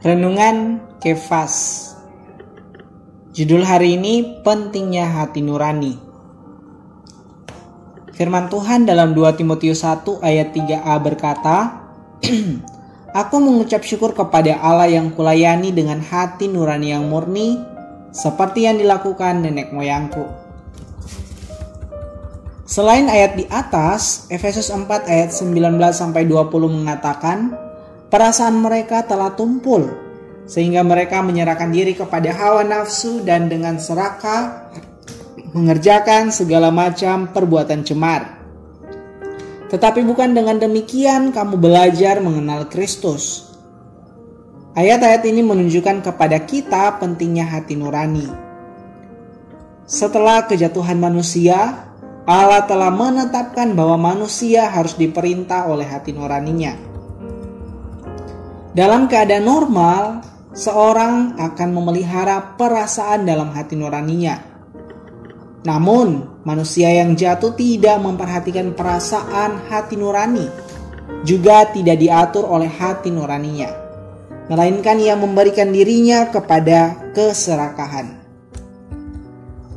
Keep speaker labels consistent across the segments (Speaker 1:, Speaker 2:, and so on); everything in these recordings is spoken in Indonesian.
Speaker 1: Renungan Kefas Judul hari ini pentingnya hati nurani Firman Tuhan dalam 2 Timotius 1 ayat 3a berkata Aku mengucap syukur kepada Allah yang kulayani dengan hati nurani yang murni seperti yang dilakukan nenek moyangku. Selain ayat di atas, Efesus 4 ayat 19 sampai 20 mengatakan, perasaan mereka telah tumpul sehingga mereka menyerahkan diri kepada hawa nafsu dan dengan serakah mengerjakan segala macam perbuatan cemar. Tetapi bukan dengan demikian kamu belajar mengenal Kristus. Ayat-ayat ini menunjukkan kepada kita pentingnya hati nurani. Setelah kejatuhan manusia, Allah telah menetapkan bahwa manusia harus diperintah oleh hati nuraninya. Dalam keadaan normal, seorang akan memelihara perasaan dalam hati nuraninya. Namun, manusia yang jatuh tidak memperhatikan perasaan hati nurani, juga tidak diatur oleh hati nuraninya, melainkan ia memberikan dirinya kepada keserakahan.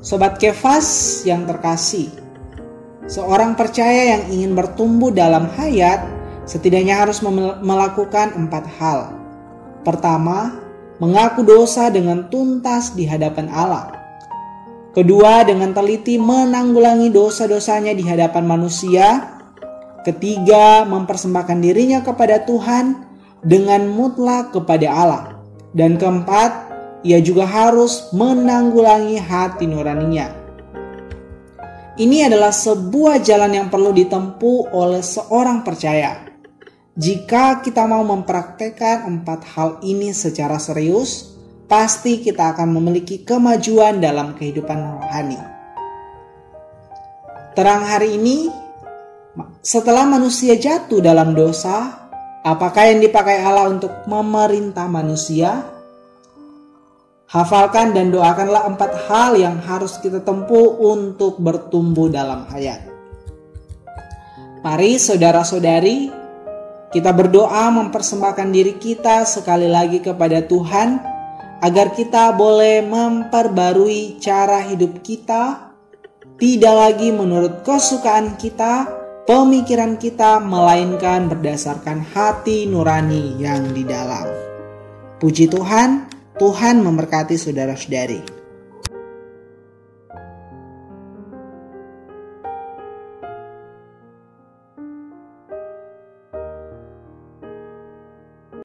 Speaker 1: Sobat Kefas yang terkasih, Seorang percaya yang ingin bertumbuh dalam hayat setidaknya harus melakukan empat hal. Pertama, mengaku dosa dengan tuntas di hadapan Allah. Kedua, dengan teliti menanggulangi dosa-dosanya di hadapan manusia. Ketiga, mempersembahkan dirinya kepada Tuhan dengan mutlak kepada Allah. Dan keempat, ia juga harus menanggulangi hati nuraninya ini adalah sebuah jalan yang perlu ditempuh oleh seorang percaya. Jika kita mau mempraktekkan empat hal ini secara serius, pasti kita akan memiliki kemajuan dalam kehidupan rohani. Terang hari ini, setelah manusia jatuh dalam dosa, apakah yang dipakai Allah untuk memerintah manusia? Hafalkan dan doakanlah empat hal yang harus kita tempuh untuk bertumbuh dalam hayat. Mari saudara-saudari, kita berdoa mempersembahkan diri kita sekali lagi kepada Tuhan agar kita boleh memperbarui cara hidup kita tidak lagi menurut kesukaan kita, pemikiran kita melainkan berdasarkan hati nurani yang di dalam. Puji Tuhan, Tuhan memberkati saudara-saudari.